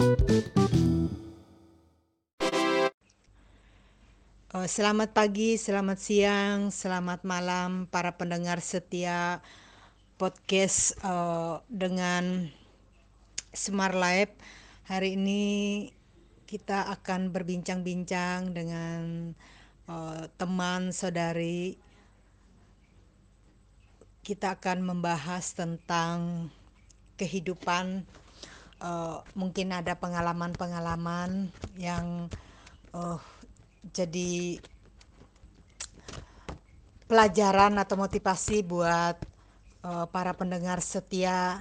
Uh, selamat pagi, selamat siang, selamat malam para pendengar setia podcast uh, dengan Smart Life. Hari ini kita akan berbincang-bincang dengan uh, teman saudari. Kita akan membahas tentang kehidupan. Uh, mungkin ada pengalaman-pengalaman yang uh, jadi pelajaran atau motivasi buat uh, para pendengar setia.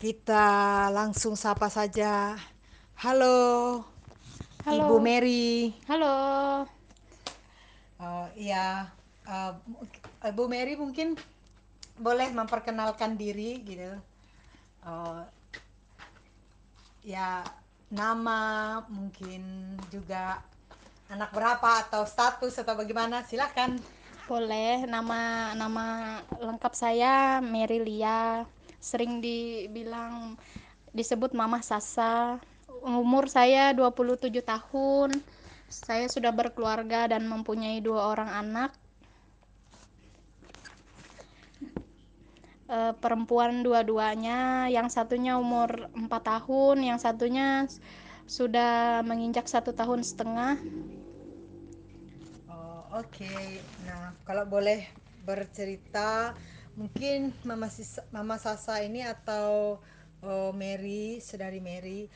Kita langsung sapa saja. Halo, Halo. Ibu Mary. Halo. Uh, ya, uh, Ibu Mary mungkin boleh memperkenalkan diri gitu. Uh, ya nama mungkin juga anak berapa atau status atau bagaimana silahkan boleh nama nama lengkap saya Mary Lia sering dibilang disebut Mama Sasa. Umur saya 27 tahun. Saya sudah berkeluarga dan mempunyai dua orang anak e, perempuan dua-duanya yang satunya umur 4 tahun yang satunya sudah menginjak satu tahun setengah Oke, okay. nah kalau boleh bercerita, mungkin Mama, Sisa, Mama Sasa ini atau oh, Mary, saudari Mary,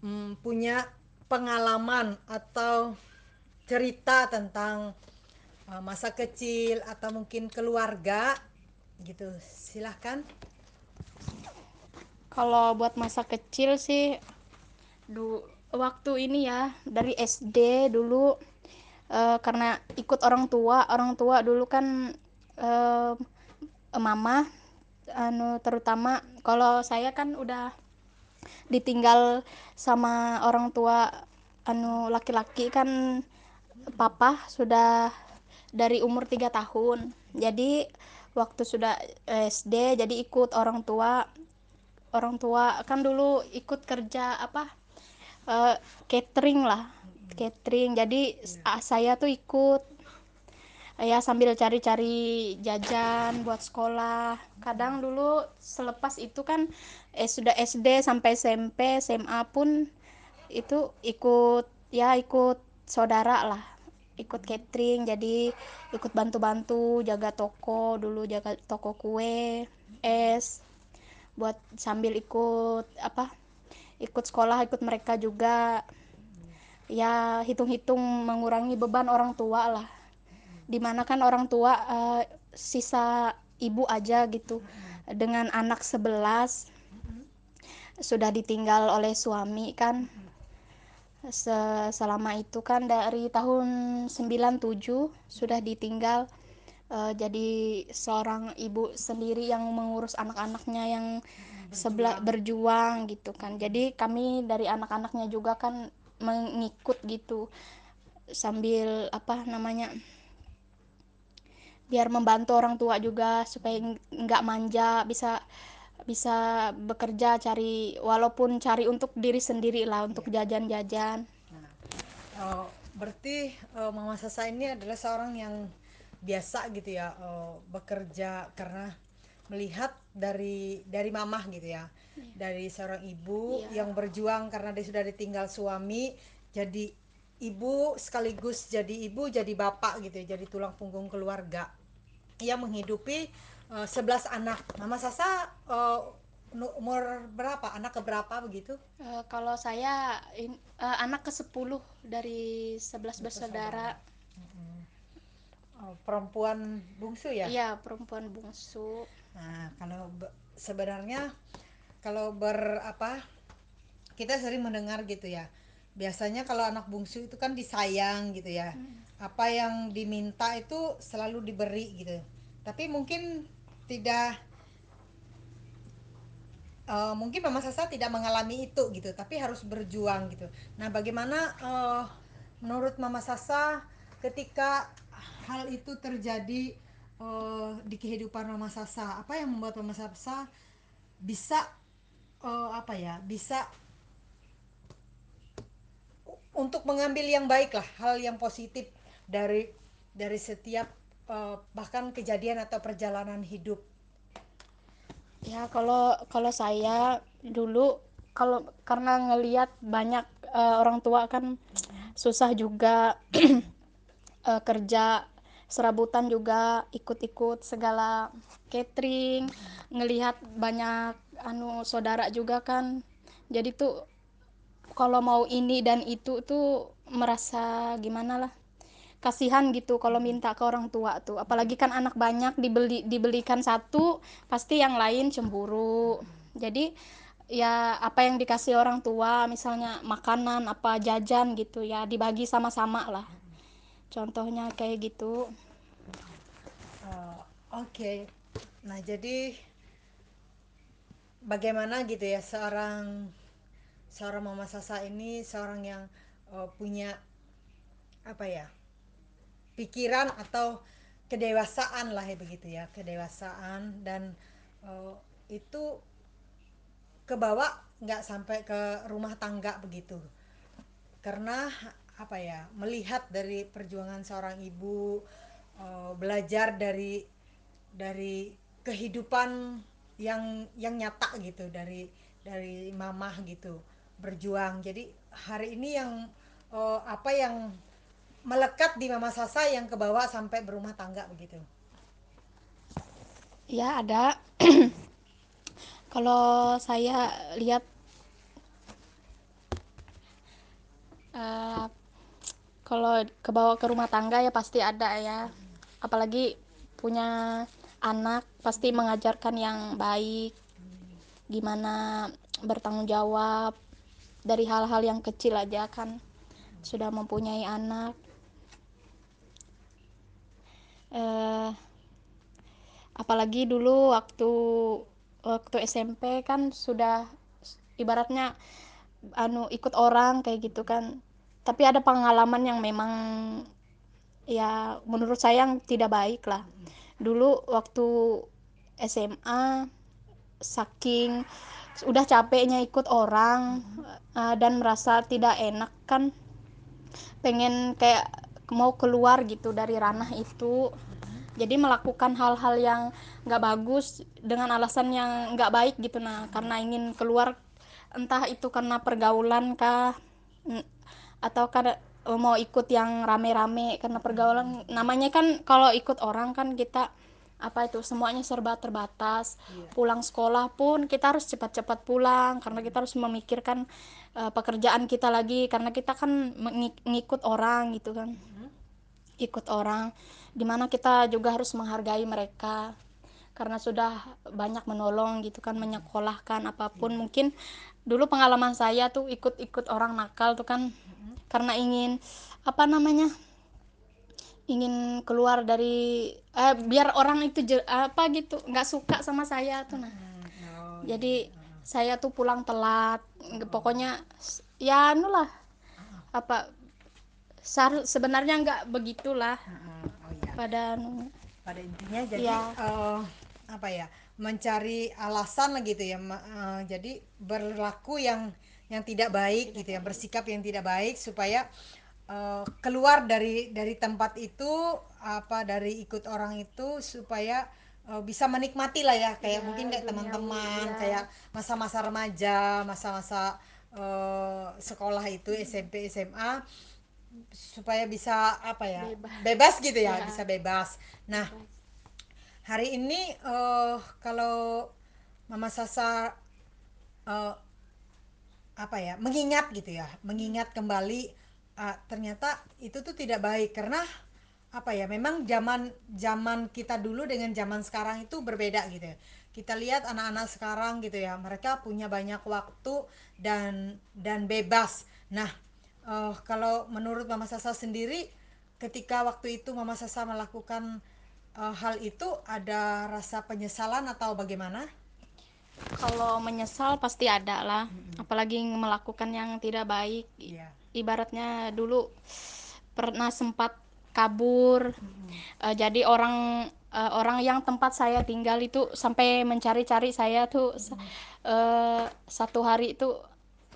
hmm, punya pengalaman atau cerita tentang uh, masa kecil atau mungkin keluarga, gitu. Silahkan. Kalau buat masa kecil sih, du waktu ini ya dari SD dulu uh, karena ikut orang tua orang tua dulu kan uh, mama anu terutama kalau saya kan udah ditinggal sama orang tua anu laki-laki kan papa sudah dari umur tiga tahun jadi waktu sudah SD jadi ikut orang tua. Orang tua kan dulu ikut kerja apa uh, catering lah catering. Jadi yeah. saya tuh ikut ya sambil cari-cari jajan buat sekolah. Kadang dulu selepas itu kan eh sudah SD sampai SMP SMA pun itu ikut ya ikut saudara lah ikut catering jadi ikut bantu-bantu jaga toko dulu jaga toko kue es buat sambil ikut apa ikut sekolah ikut mereka juga. Ya hitung-hitung mengurangi beban orang tua lah. Di mana kan orang tua uh, sisa ibu aja gitu. Dengan anak sebelas sudah ditinggal oleh suami kan selama itu kan dari tahun 97 sudah ditinggal uh, jadi seorang ibu sendiri yang mengurus anak-anaknya yang sebelah berjuang. gitu kan. Jadi kami dari anak-anaknya juga kan mengikut gitu sambil apa namanya biar membantu orang tua juga supaya nggak manja bisa bisa bekerja cari walaupun cari untuk diri sendiri lah untuk iya. jajan-jajan. Nah, oh, berarti uh, Mama Sasa ini adalah seorang yang biasa gitu ya uh, bekerja karena melihat dari dari mamah gitu ya yeah. dari seorang ibu yeah. yang berjuang karena dia sudah ditinggal suami jadi ibu sekaligus jadi ibu jadi bapak gitu ya jadi tulang punggung keluarga yang menghidupi uh, 11 anak mama Sasa uh, umur berapa anak keberapa begitu uh, kalau saya in, uh, anak ke 10 dari 11 bersaudara oh, perempuan bungsu ya iya perempuan bungsu Nah, kalau sebenarnya kalau ber apa kita sering mendengar gitu ya. Biasanya kalau anak bungsu itu kan disayang gitu ya. Hmm. Apa yang diminta itu selalu diberi gitu. Tapi mungkin tidak uh, mungkin Mama Sasa tidak mengalami itu gitu, tapi harus berjuang gitu. Nah, bagaimana uh, menurut Mama Sasa ketika hal itu terjadi uh, di kehidupan Mama Sasa apa yang membuat Mama Sasa bisa uh, apa ya bisa untuk mengambil yang baik lah hal yang positif dari dari setiap uh, bahkan kejadian atau perjalanan hidup? Ya kalau kalau saya dulu kalau karena ngelihat banyak uh, orang tua kan susah juga uh, kerja serabutan juga ikut-ikut segala catering ngelihat banyak anu saudara juga kan. Jadi tuh kalau mau ini dan itu tuh merasa gimana lah kasihan gitu kalau minta ke orang tua tuh. Apalagi kan anak banyak dibeli dibelikan satu pasti yang lain cemburu. Jadi ya apa yang dikasih orang tua misalnya makanan apa jajan gitu ya dibagi sama-sama lah. Contohnya kayak gitu. Uh, oke. Okay. nah jadi bagaimana gitu ya seorang seorang mama Sasa ini seorang yang uh, punya apa ya pikiran atau kedewasaan lah ya begitu ya. Kedewasaan dan uh, itu kebawa nggak sampai ke rumah tangga begitu. Karena apa ya melihat dari perjuangan seorang ibu uh, belajar dari dari kehidupan yang yang nyata gitu dari dari mamah gitu berjuang. Jadi hari ini yang uh, apa yang melekat di Mama Sasa yang kebawa sampai berumah tangga begitu? Ya ada. Kalau saya lihat uh, kalau kebawa ke rumah tangga ya pasti ada ya. Apalagi punya anak pasti mengajarkan yang baik. Gimana bertanggung jawab dari hal-hal yang kecil aja kan sudah mempunyai anak uh, apalagi dulu waktu waktu SMP kan sudah ibaratnya anu ikut orang kayak gitu kan. Tapi ada pengalaman yang memang ya menurut saya yang tidak baik lah. Dulu waktu SMA saking udah capeknya ikut orang uh, dan merasa tidak enak kan pengen kayak mau keluar gitu dari ranah itu jadi melakukan hal-hal yang nggak bagus dengan alasan yang nggak baik gitu nah karena ingin keluar entah itu karena pergaulan kah atau karena mau ikut yang rame-rame karena pergaulan namanya kan kalau ikut orang kan kita apa itu semuanya serba terbatas yeah. pulang sekolah pun kita harus cepat-cepat pulang karena kita harus memikirkan uh, pekerjaan kita lagi karena kita kan ngikut orang gitu kan. Ikut orang di mana kita juga harus menghargai mereka karena sudah banyak menolong gitu kan menyekolahkan apa pun yeah. mungkin dulu pengalaman saya tuh ikut-ikut orang nakal tuh kan mm-hmm. karena ingin apa namanya ingin keluar dari eh, biar orang itu apa gitu nggak suka sama saya tuh nah hmm, oh, jadi iya. saya tuh pulang telat pokoknya ya anu lah apa sebenarnya nggak begitulah oh, iya. pada anu pada intinya jadi ya. uh, apa ya mencari alasan gitu ya uh, jadi berlaku yang yang tidak baik tidak gitu ya bersikap yang tidak baik supaya uh, keluar dari dari tempat itu apa dari ikut orang itu supaya uh, bisa menikmati lah ya kayak ya, mungkin kayak teman-teman ya. kayak masa-masa remaja masa-masa uh, sekolah itu SMP SMA supaya bisa apa ya bebas, bebas gitu ya, ya bisa bebas. Nah hari ini uh, kalau Mama Sasa uh, apa ya mengingat gitu ya mengingat kembali uh, ternyata itu tuh tidak baik. Karena apa ya memang zaman zaman kita dulu dengan zaman sekarang itu berbeda gitu ya. Kita lihat anak-anak sekarang gitu ya mereka punya banyak waktu dan dan bebas. Nah uh, kalau menurut Mama Sasa sendiri ketika waktu itu Mama Sasa melakukan uh, hal itu ada rasa penyesalan atau bagaimana kalau menyesal pasti ada lah mm-hmm. apalagi melakukan yang tidak baik yeah. ibaratnya dulu pernah sempat kabur mm-hmm. uh, jadi orang uh, orang yang tempat saya tinggal itu sampai mencari-cari saya tuh uh, satu hari itu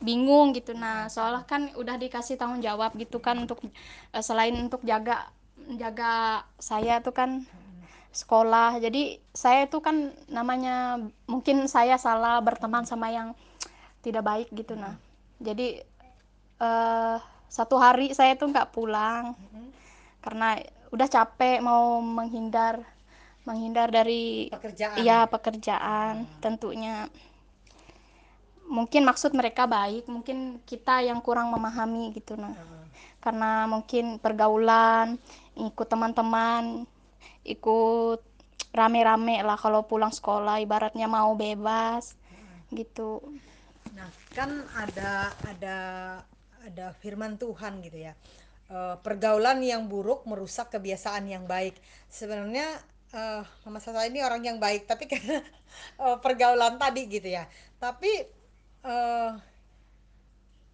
bingung gitu. Nah soalnya kan udah dikasih tanggung jawab gitu kan untuk uh, selain untuk jaga jaga saya tuh kan sekolah. Jadi saya itu kan namanya mungkin saya salah berteman sama yang tidak baik gitu. Nah jadi uh, satu hari saya tuh nggak pulang karena udah capek mau menghindar menghindar dari pekerjaan. ya pekerjaan tentunya mungkin maksud mereka baik mungkin kita yang kurang memahami gitu nah. Karena mungkin pergaulan ikut teman-teman ikut rame-rame lah kalau pulang sekolah ibaratnya mau bebas gitu. Nah kan ada ada ada firman Tuhan gitu ya. Uh, pergaulan yang buruk merusak kebiasaan yang baik. Sebenarnya uh, Mama Sasa ini orang yang baik tapi karena uh, pergaulan tadi gitu ya. Tapi uh,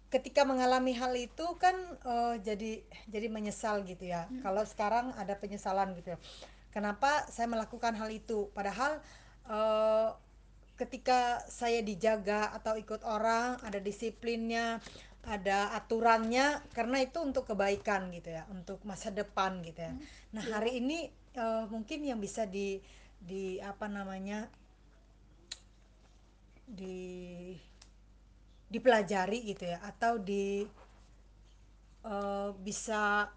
ketika mengalami hal itu kan uh, jadi jadi menyesal gitu ya. Hmm. kalau sekarang ada penyesalan gitu ya. Kenapa saya melakukan hal itu? Padahal uh, ketika saya dijaga atau ikut orang ada disiplinnya ada aturannya karena itu untuk kebaikan gitu ya untuk masa depan gitu ya. Nah iya. hari ini uh, mungkin yang bisa di di apa namanya di dipelajari gitu ya atau di uh, bisa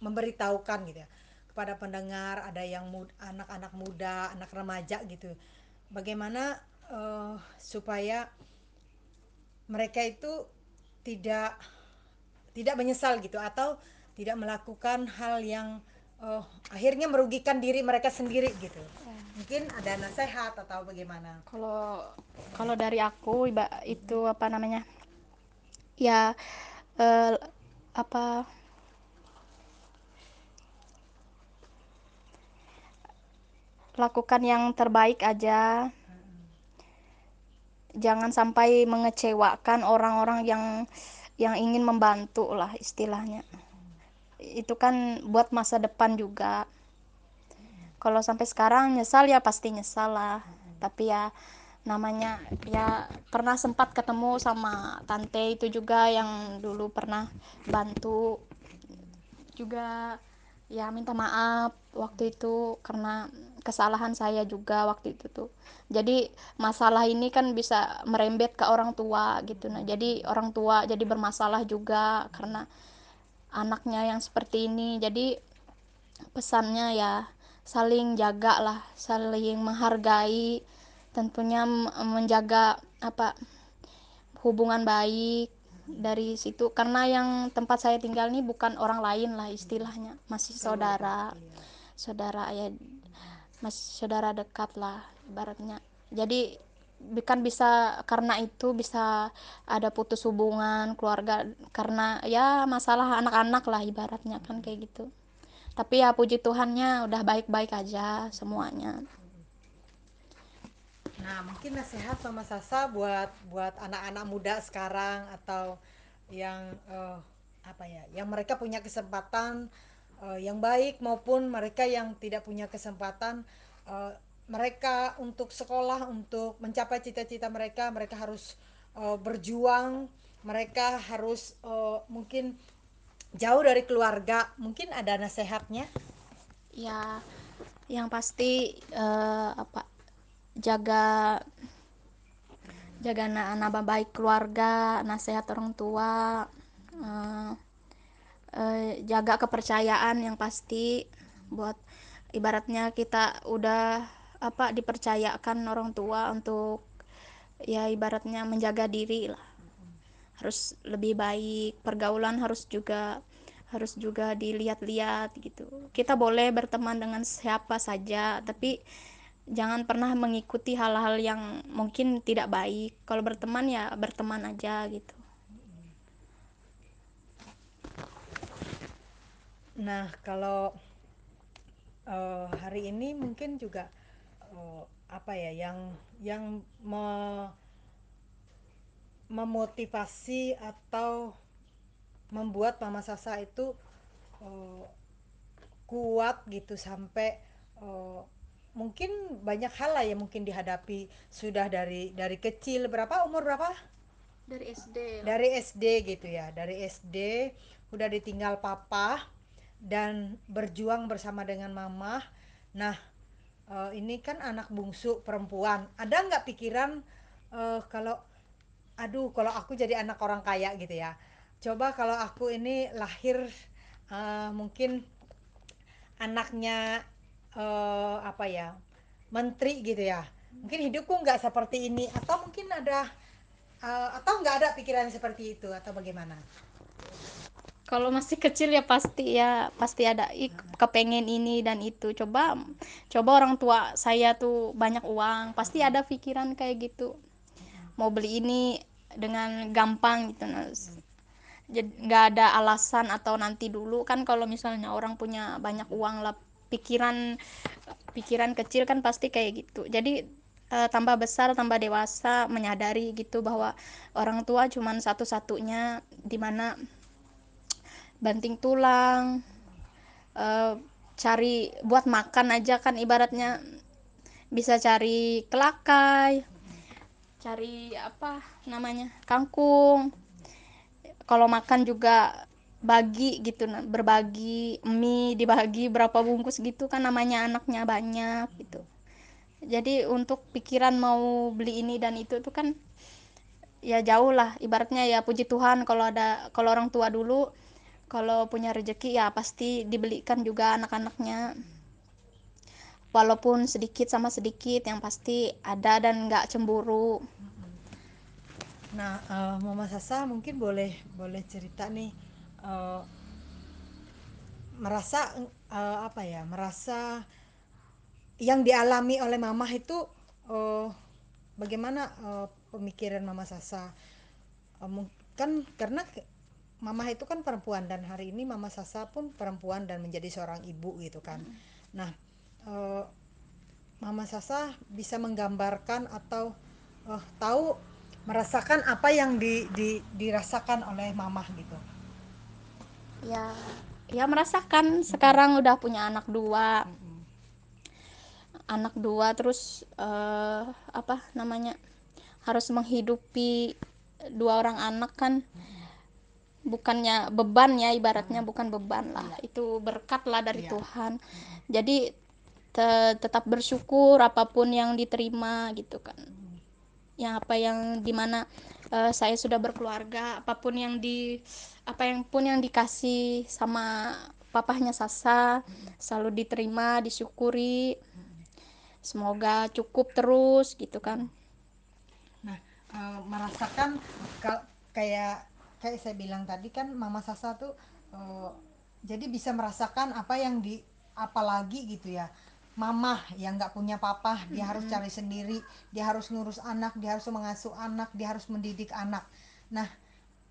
memberitahukan gitu ya kepada pendengar ada yang anak-anak muda anak remaja gitu. Bagaimana uh, supaya mereka itu tidak tidak menyesal gitu atau tidak melakukan hal yang uh, akhirnya merugikan diri mereka sendiri gitu. Mungkin ada nasihat atau bagaimana? Kalau kalau dari aku iba itu apa namanya? Ya eh, apa lakukan yang terbaik aja. Jangan sampai mengecewakan orang-orang yang yang ingin membantu lah istilahnya itu kan buat masa depan juga. Kalau sampai sekarang nyesal ya pasti nyesal lah. Tapi ya namanya ya pernah sempat ketemu sama tante itu juga yang dulu pernah bantu juga. Ya minta maaf waktu itu karena kesalahan saya juga waktu itu tuh. Jadi masalah ini kan bisa merembet ke orang tua gitu. Nah jadi orang tua jadi bermasalah juga karena anaknya yang seperti ini. Jadi pesannya ya saling jaga lah saling menghargai tentunya menjaga apa hubungan baik dari situ. Karena yang tempat saya tinggal ini bukan orang lain lah istilahnya. Masih saudara. saudara ya masih saudara dekat lah ibaratnya. Jadi kan bisa karena itu bisa ada putus hubungan keluarga karena ya masalah anak-anak lah ibaratnya kan kayak gitu. Tapi ya puji Tuhannya udah baik-baik aja semuanya. Nah mungkin nasihat sama Sasa buat buat anak-anak muda sekarang atau yang uh, apa ya yang mereka punya kesempatan uh, yang baik maupun mereka yang tidak punya kesempatan uh, mereka untuk sekolah untuk mencapai cita-cita mereka mereka harus uh, berjuang mereka harus uh, mungkin jauh dari keluarga mungkin ada nasihatnya ya yang pasti uh, apa jaga jaga nama baik keluarga nasihat orang tua uh, uh, jaga kepercayaan yang pasti buat ibaratnya kita udah apa dipercayakan orang tua untuk ya ibaratnya menjaga diri lah. Harus lebih baik pergaulan harus juga harus juga dilihat-lihat gitu. Kita boleh berteman dengan siapa saja tapi jangan pernah mengikuti hal-hal yang mungkin tidak baik. Kalau berteman ya berteman aja gitu. Nah kalau uh, hari ini mungkin juga uh, apa ya yang yang me memotivasi atau membuat Mama Sasa itu uh, kuat gitu sampai eh, mungkin banyak hal lah yang mungkin dihadapi. Sudah dari dari kecil berapa umur berapa? Dari SD dari SD gitu ya dari SD udah ditinggal papa dan berjuang bersama dengan mama. Nah eh, ini kan anak bungsu perempuan. Ada nggak pikiran eh, kalau aduh kalau aku jadi anak orang kaya gitu ya. Coba kalau aku ini lahir eh, mungkin anaknya eh, apa ya menteri gitu ya. Mungkin hidupku nggak seperti ini atau mungkin ada eh, atau nggak ada pikiran seperti itu atau bagaimana kalau masih kecil ya pasti ya pasti ada "Ih, kepengen ini dan itu. Coba coba orang tua saya tuh banyak uang pasti ada pikiran kayak gitu. Mau beli ini dengan gampang gitu nah jadi nggak ada alasan atau nanti dulu. Kan kalau misalnya orang punya banyak uang lah pikiran pikiran kecil kan pasti kayak gitu. Jadi eh, tambah besar tambah dewasa menyadari gitu bahwa orang tua cuman satu-satunya di mana banting tulang eh, cari buat makan aja kan ibaratnya. Bisa cari kelakai cari apa namanya kangkung. Kalau makan juga bagi gitu nah, berbagi mie dibagi berapa bungkus gitu kan namanya anaknya banyak gitu. Jadi untuk pikiran mau beli ini dan itu tuh kan ya jauh lah. Ibaratnya ya puji Tuhan kalau ada kalau orang tua dulu kalau punya rezeki ya pasti dibelikan juga anak-anaknya. Walaupun sedikit sama sedikit yang pasti ada dan nggak cemburu. Nah eh, Mama Sasa mungkin boleh boleh cerita nih eh, merasa eh, apa ya merasa yang dialami oleh Mama itu eh, bagaimana eh, pemikiran Mama Sasa? Mung- kan karena Mama itu kan perempuan dan hari ini Mama Sasa pun perempuan dan menjadi seorang ibu gitu kan. Nah, eh, Mama Sasa bisa menggambarkan atau eh, tahu merasakan apa yang di, di- dirasakan oleh Mama gitu. ya ya merasakan. Sekarang udah punya anak dua. Anak dua terus eh, apa namanya harus menghidupi dua orang anak kan bukannya beban ya ibaratnya bukan beban lah. Itu berkat lah dari Iya. Tuhan. Jadi te- tetap bersyukur apa pun yang diterima gitu kan. Yang apa yang di mana eh, saya sudah berkeluarga apa pun yang di apa yang pun yang dikasih sama papahnya Sasa selalu diterima disyukuri. Semoga cukup terus gitu kan. Nah, eh, merasakan kayak kayak saya bilang tadi kan Mama Sasa tuh eh, jadi bisa merasakan apa yang di apalagi gitu ya. Mama yang nggak punya papa, dia harus cari sendiri, dia harus ngurus anak, dia harus mengasuh anak, dia harus mendidik anak. Nah,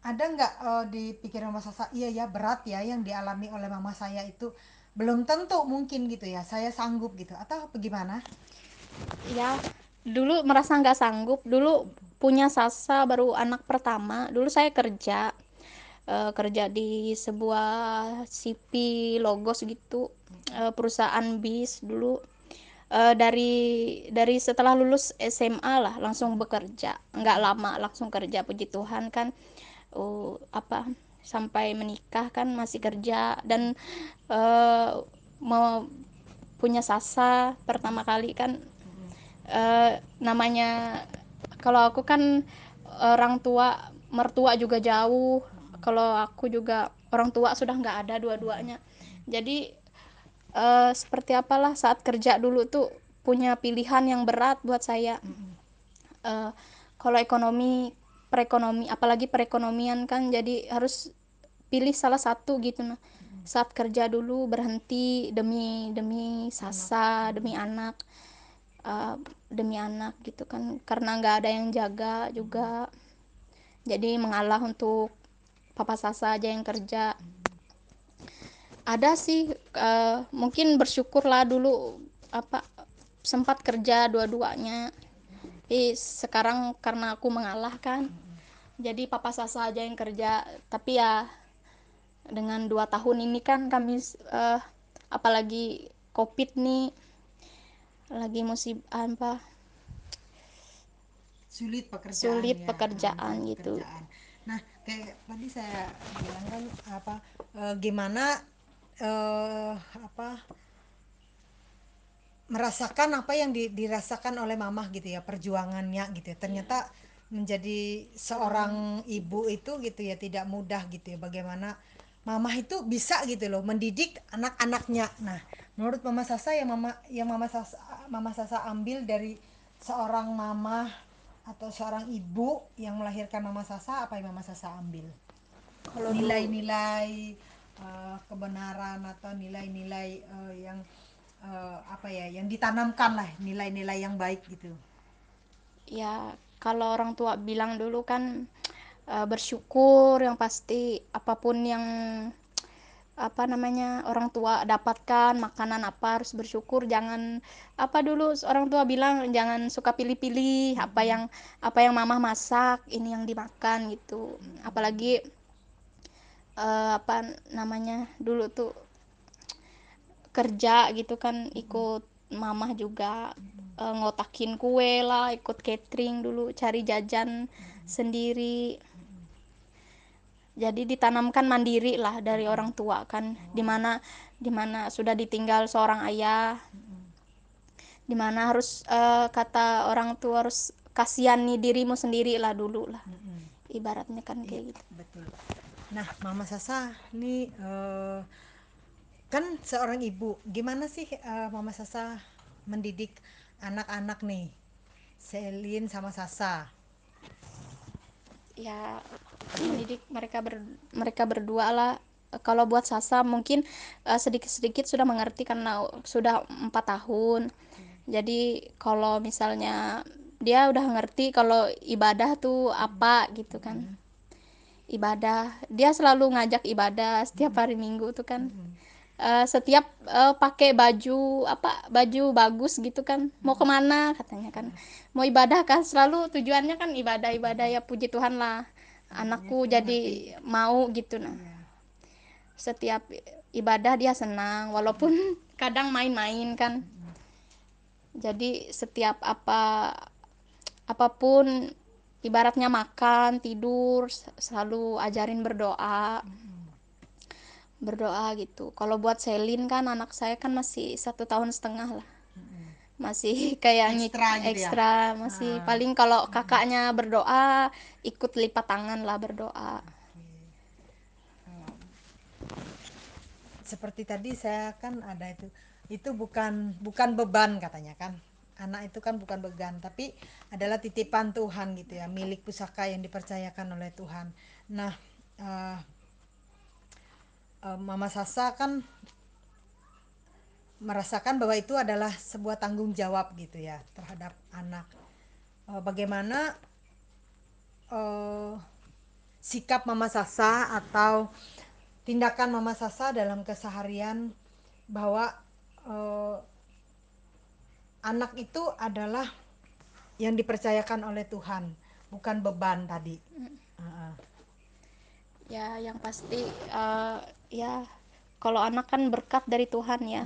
ada nggak eh, di pikiran Mama Sasa, iya ya berat ya yang dialami oleh mama saya itu belum tentu mungkin gitu ya, saya sanggup gitu atau bagaimana? ya dulu merasa nggak sanggup dulu punya Sasa baru anak pertama. Dulu saya kerja eh, kerja di sebuah CV Logos gitu eh, perusahaan bis dulu. Eh, dari dari setelah lulus SMA lah langsung bekerja. Nggak lama langsung kerja puji Tuhan kan. Uh, apa sampai menikah kan masih kerja. Dan eh, mau punya Sasa pertama kali kan. Eh, namanya kalau aku kan orang tua mertua juga jauh. Kalau aku juga orang tua sudah nggak ada dua-duanya. Jadi eh, seperti apalah saat kerja dulu tuh punya pilihan yang berat buat saya. Eh, kalau ekonomi perekonomi apalagi perekonomian kan jadi harus pilih salah satu gitu nah. Saat kerja dulu berhenti demi demi Sasa demi anak eh, demi anak gitu kan karena nggak ada yang jaga juga. Jadi mengalah untuk papa Sasa aja yang kerja. Ada sih eh, mungkin bersyukurlah dulu apa sempat kerja dua-duanya. Tapi sekarang karena aku mengalah kan jadi papa Sasa aja yang kerja. Tapi ya dengan dua tahun ini kan kami eh, apalagi covid nih lagi musib apa sulit pekerjaan Sulit ya pekerjaan Nah, gitu. pekerjaan. nah kayak tadi saya bilang kan apa eh, gimana eh, apa merasakan apa yang di- dirasakan oleh mamah gitu ya perjuangannya gitu ya ternyata menjadi seorang ibu itu gitu ya tidak mudah gitu ya bagaimana mamah itu bisa gitu loh mendidik anak-anaknya. Nah menurut mama Sasa yang mama yang mama Sasa mama Sasa ambil dari seorang mama atau seorang ibu yang melahirkan mama Sasa apa yang mama Sasa ambil? Kalau nilai-nilai eh, kebenaran atau nilai-nilai eh, yang eh, apa ya yang ditanamkan lah nilai-nilai yang baik gitu. Ya kalau orang tua bilang dulu kan eh, bersyukur yang pasti apa pun yang apa namanya orang tua dapatkan makanan apa harus bersyukur. Jangan apa dulu orang tua bilang jangan suka pilih-pilih apa yang apa yang mama masak ini yang dimakan gitu. Apalagi eh, apa namanya dulu tuh kerja gitu kan ikut mamah juga eh, ngotakin kue lah ikut catering dulu cari jajan sendiri jadi ditanamkan mandiri lah dari orang tua kan di mana di mana sudah ditinggal seorang ayah. Di mana harus eh, kata orang tua harus kasihani dirimu sendiri lah dulu lah. Ibaratnya kan kayak gitu. betul. Nah mama Sasa ini eh, kan seorang ibu gimana sih eh, mama Sasa mendidik anak-anak nih? Selin sama Sasa ya mendidik mereka ber, mereka berdua lah. Kalau buat Sasa mungkin eh, sedikit-sedikit sudah mengerti karena sudah empat tahun. Jadi kalau misalnya dia udah ngerti kalau ibadah tuh apa gitu kan. Ibadah dia selalu ngajak ibadah setiap hari minggu tuh kan Eh, setiap eh, pakai baju apa baju bagus gitu kan. Mau ke mana katanya kan. Mau ibadah kan selalu tujuannya kan ibadah ibadah ya puji Tuhan lah. Anakku jadi mau gitu nah. Iya. setiap ibadah dia senang walaupun kadang main-main kan. Jadi setiap apa apa pun ibaratnya makan tidur selalu ajarin berdoa berdoa gitu. Kalau buat Selin kan anak saya kan masih satu tahun setengah lah. Masih kayak Ekstra gitu ya? ekstra masih paling kalau kakaknya berdoa ikut lipat tangan lah berdoa. Seperti tadi saya kan ada itu itu bukan bukan beban katanya kan. Anak itu kan bukan beban tapi adalah titipan Tuhan gitu ya milik pusaka yang dipercayakan oleh Tuhan. Nah eh, eh, Mama Sasa kan merasakan bahwa itu adalah sebuah tanggung jawab gitu ya terhadap anak Eh, bagaimana eh, sikap Mama Sasa atau tindakan Mama Sasa dalam keseharian bahwa eh, anak itu adalah yang dipercayakan oleh Tuhan, bukan beban tadi. Heeh. Ya yang pasti eh, ya kalau anak kan berkat dari Tuhan ya.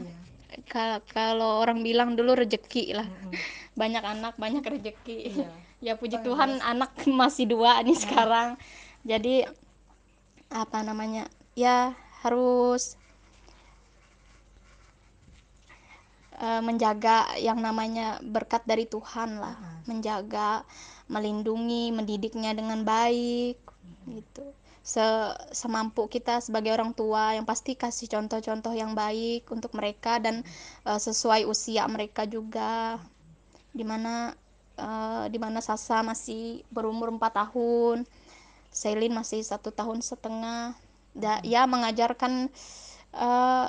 Ka- kalau orang bilang dulu rejeki lah. Banyak anak banyak rejeki. Iya. ya puji Oh, Tuhan anak masih dua nih sekarang. Jadi apa namanya ya harus eh, menjaga yang namanya berkat dari Tuhan lah. Menjaga melindungi mendidiknya dengan baik gitu Se- semampu kita sebagai orang tua yang pasti kasih contoh-contoh yang baik untuk mereka dan eh, sesuai usia mereka juga. Di mana eh, di mana Sasa masih berumur 4 tahun Selin masih satu tahun setengah. Da- ya mengajarkan eh,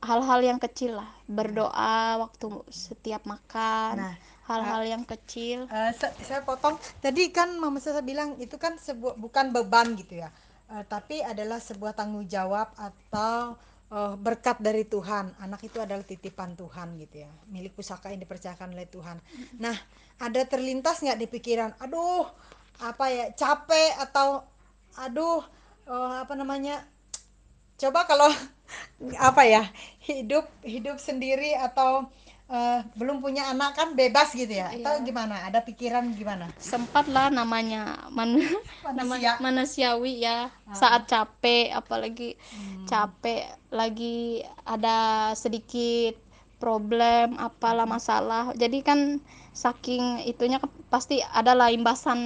hal-hal yang kecil lah berdoa waktu setiap makan Nah, hal-hal yang kecil sa- saya potong. Tadi kan Mama Sasa bilang itu kan sebuah bukan beban gitu ya, Eh, tapi adalah sebuah tanggung jawab atau eh, berkat dari Tuhan. Anak itu adalah titipan Tuhan gitu ya, milik pusaka yang dipercayakan oleh Tuhan. Nah, ada terlintas nggak di pikiran, aduh, apa ya capek atau aduh, eh, apa namanya coba kalau apa ya hidup hidup sendiri atau eh, belum punya anak kan bebas gitu ya atau Iya. gimana? Ada pikiran gimana? Sempat lah namanya man manusia. manusiawi ya Ah, saat capek apalagi hmm, capek lagi ada sedikit problem apalah masalah. Jadi kan saking itunya kan pasti ada lah imbasan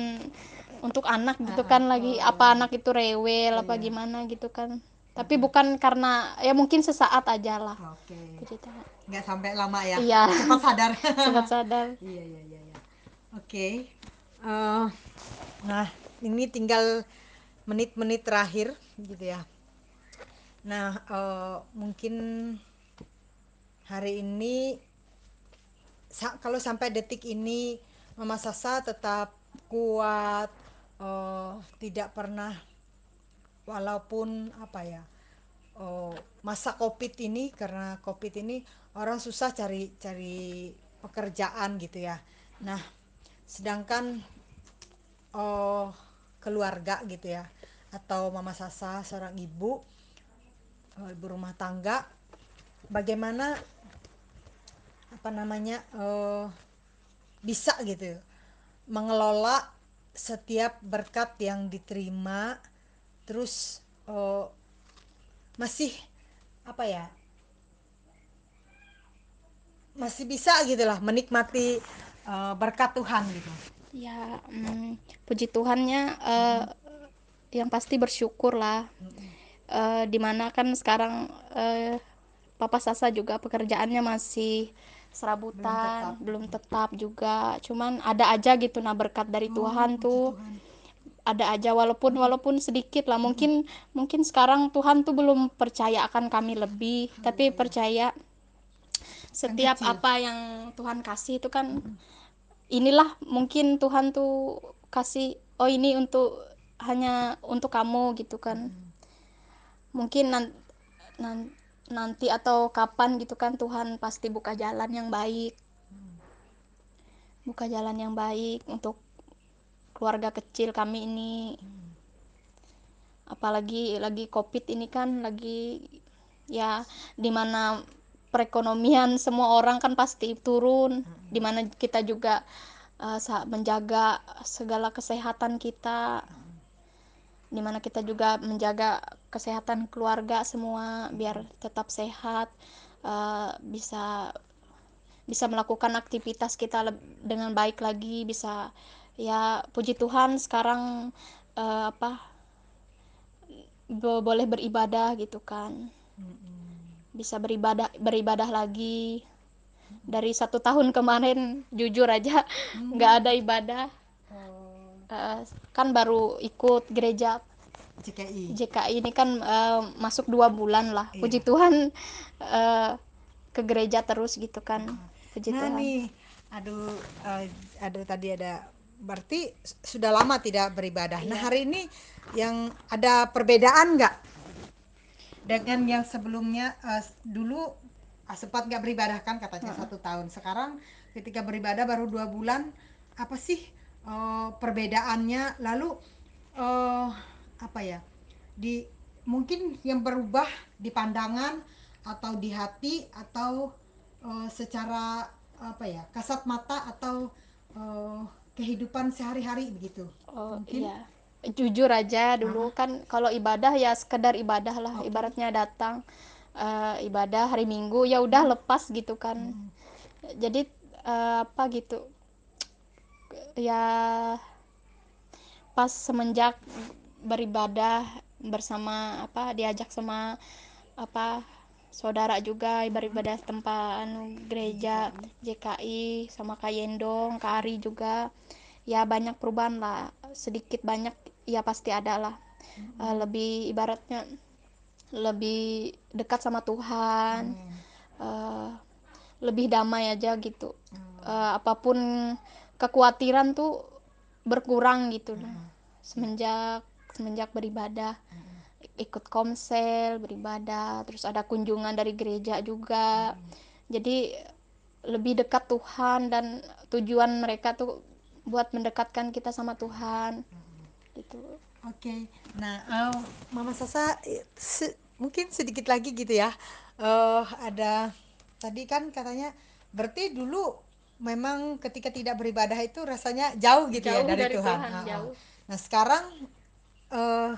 untuk anak gitu ah, ah. kan lagi Oh, apa anak itu rewel apa iya. gimana gitu kan tapi bukan karena ya mungkin sesaat aja lah. Oke. Puji Tuhan. nggak sampai lama ya. Iya. cepat sadar. Cepat sadar. Iya iya iya iya. oke. Eh, nah ini tinggal menit-menit terakhir gitu ya. Nah eh, mungkin hari ini sa- kalau sampai detik ini Mama Sasa tetap kuat eh, tidak pernah walaupun apa ya oh, masa covid ini karena covid ini orang susah cari cari pekerjaan gitu ya. Nah sedangkan oh keluarga gitu ya atau mama Sasa seorang ibu eh, ibu rumah tangga bagaimana apa namanya eh, bisa gitu mengelola setiap berkat yang diterima terus eh, masih apa ya masih bisa gitu lah menikmati eh, berkat Tuhan gitu. Ya mm, puji Tuhannya eh, yang pasti bersyukur lah. Eh, di mana kan sekarang eh, Papa Sasa juga pekerjaannya masih serabutan belum tetap, juga. Cuman ada aja gitu nah berkat dari Tuhan tuh. Tuhan. Ada aja walaupun walaupun sedikit lah. Mungkin mungkin sekarang Tuhan tuh belum percaya akan kami lebih tapi percaya setiap kecil. apa yang Tuhan kasih itu kan inilah mungkin Tuhan tuh kasih oh ini untuk hanya untuk kamu gitu kan. Mungkin nan- nan- nanti atau kapan gitu kan Tuhan pasti buka jalan yang baik. Buka jalan yang baik untuk keluarga kecil kami ini. Apalagi lagi covid ini kan lagi ya di mana perekonomian semua orang kan pasti turun di mana kita juga uh, menjaga segala kesehatan kita di mana kita juga menjaga kesehatan keluarga semua biar tetap sehat uh, bisa bisa melakukan aktivitas kita dengan baik lagi bisa ya puji Tuhan sekarang uh, apa bo- boleh beribadah gitu kan. Bisa beribadah beribadah lagi. Dari satu tahun kemarin jujur aja nggak ada ibadah. Uh, kan baru ikut gereja CKI JKI ini kan uh, masuk dua bulan lah. Iya. puji Tuhan uh, ke gereja terus gitu kan. Puji nah Tuhan. nih aduh eh, aduh tadi ada berarti sudah lama tidak beribadah. Nah hari ini yang ada perbedaan nggak? Dengan yang sebelumnya s- dulu ah, sempat nggak beribadah kan katanya satu tahun. Sekarang ketika beribadah baru dua bulan apa sih eh, perbedaannya? Lalu eh apa ya di mungkin yang berubah di pandangan atau di hati atau eh, secara apa ya kasat mata atau eh, kehidupan sehari-hari begitu Oh Mungkin? iya, jujur aja dulu kan kalau ibadah ya sekedar ibadah lah, Oke. ibaratnya datang eh, ibadah hari Minggu ya udah lepas gitu kan. Jadi eh, apa gitu, ya pas semenjak beribadah bersama apa diajak sama apa saudara juga beribadah tempat anu gereja JKI sama Kak Yendong, Kak Ari juga. Ya banyak perubahan lah. Sedikit banyak ya pasti ada lah. Eh, lebih ibaratnya lebih dekat sama Tuhan. Eh, lebih damai aja gitu. Eh, apa pun kekhawatiran tuh berkurang gitu. Nah semenjak semenjak beribadah ikut komsel beribadah terus ada kunjungan dari gereja juga. Jadi lebih dekat Tuhan dan tujuan mereka tuh buat mendekatkan kita sama Tuhan. Gitu. Oke, nah eh, Mama Sasa eh, se- mungkin sedikit lagi gitu ya. Eh ada tadi kan katanya berarti dulu memang ketika tidak beribadah itu rasanya jauh gitu ya Jauh dari, dari Tuhan, Tuhan, Ah, ah. jauh. nah sekarang eh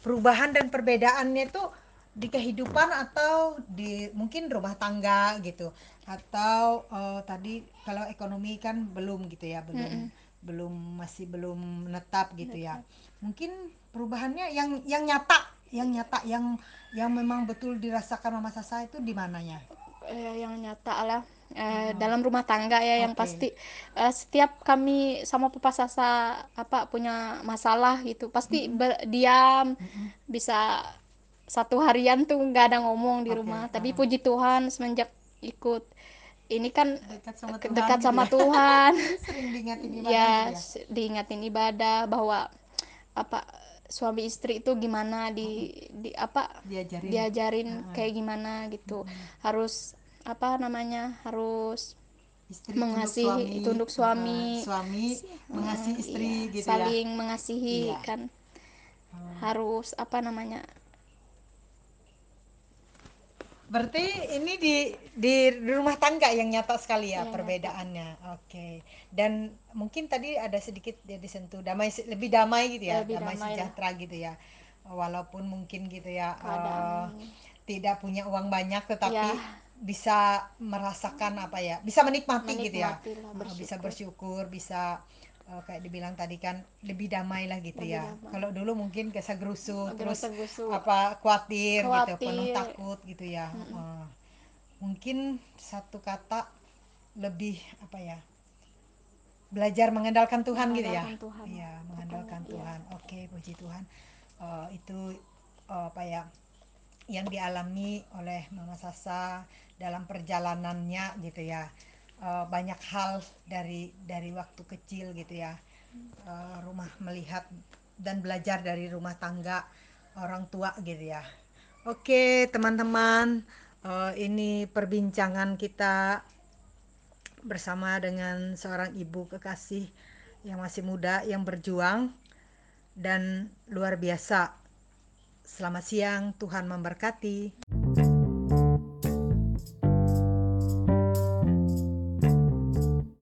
perubahan dan perbedaannya itu di kehidupan atau di mungkin rumah tangga gitu. Atau eh, tadi kalau ekonomi kan belum gitu ya belum belum masih belum menetap gitu ya. Mungkin perubahannya yang yang nyata yang nyata yang yang memang betul dirasakan mama Sasa itu di mananya? Eh, yang nyata lah eh, dalam rumah tangga ya yang Oke. pasti. Eh, setiap kami sama papa Sasa apa punya masalah gitu pasti ber- diam. Bisa satu harian tuh nggak ada ngomong di Oke, rumah. Tapi ah. puji Tuhan semenjak ikut. Ini kan dekat sama Tuhan dekat sama ya. Tuhan. Sering diingatin ibadah ya gitu ya? s- diingatin ibadah bahwa apa suami istri itu gimana di di apa Diajarin. diajarin Ah. kayak gimana gitu. Harus apa namanya harus istri mengasihi tunduk tunduk suami, Ah, suami mengasihi Mm, istri iya, gitu ya saling mengasihi Iya. kan harus apa namanya Berarti ini di di rumah tangga yang nyata sekali ya Iya, perbedaannya. Oke. Dan mungkin tadi ada sedikit ya disentuh damai lebih damai gitu ya, Lebih damai, damai lah. sejahtera gitu ya. Walaupun mungkin gitu ya Keadaan. tidak punya uang banyak tetapi Ya. Bisa merasakan apa ya? Bisa menikmati, gitu ya. Menikmati lah, Eh, Bisa bersyukur. bersyukur, bisa eh, kayak dibilang tadi kan lebih damai lah gitu Lebih ya. Kalau dulu mungkin gesa-gerusu terus Gerusu-gerusu. apa khawatir, gitu, penuh Khawatir. takut gitu ya. Heeh. mungkin satu kata lebih apa ya? Belajar mengandalkan Tuhan gitu ya. Mengandalkan Tuhan. Iya, mengandalkan Pokoknya, iya. Tuhan. Oke, puji Tuhan. Eh, itu eh, apa ya? yang dialami oleh Mama Sasa dalam perjalanannya gitu ya. Eh, banyak hal dari dari waktu kecil gitu ya. Eh, rumah melihat dan belajar dari rumah tangga orang tua gitu ya. Oke, teman-teman, eh, ini perbincangan kita bersama dengan seorang ibu kekasih yang masih muda yang berjuang dan luar biasa. Selamat siang, Tuhan memberkati.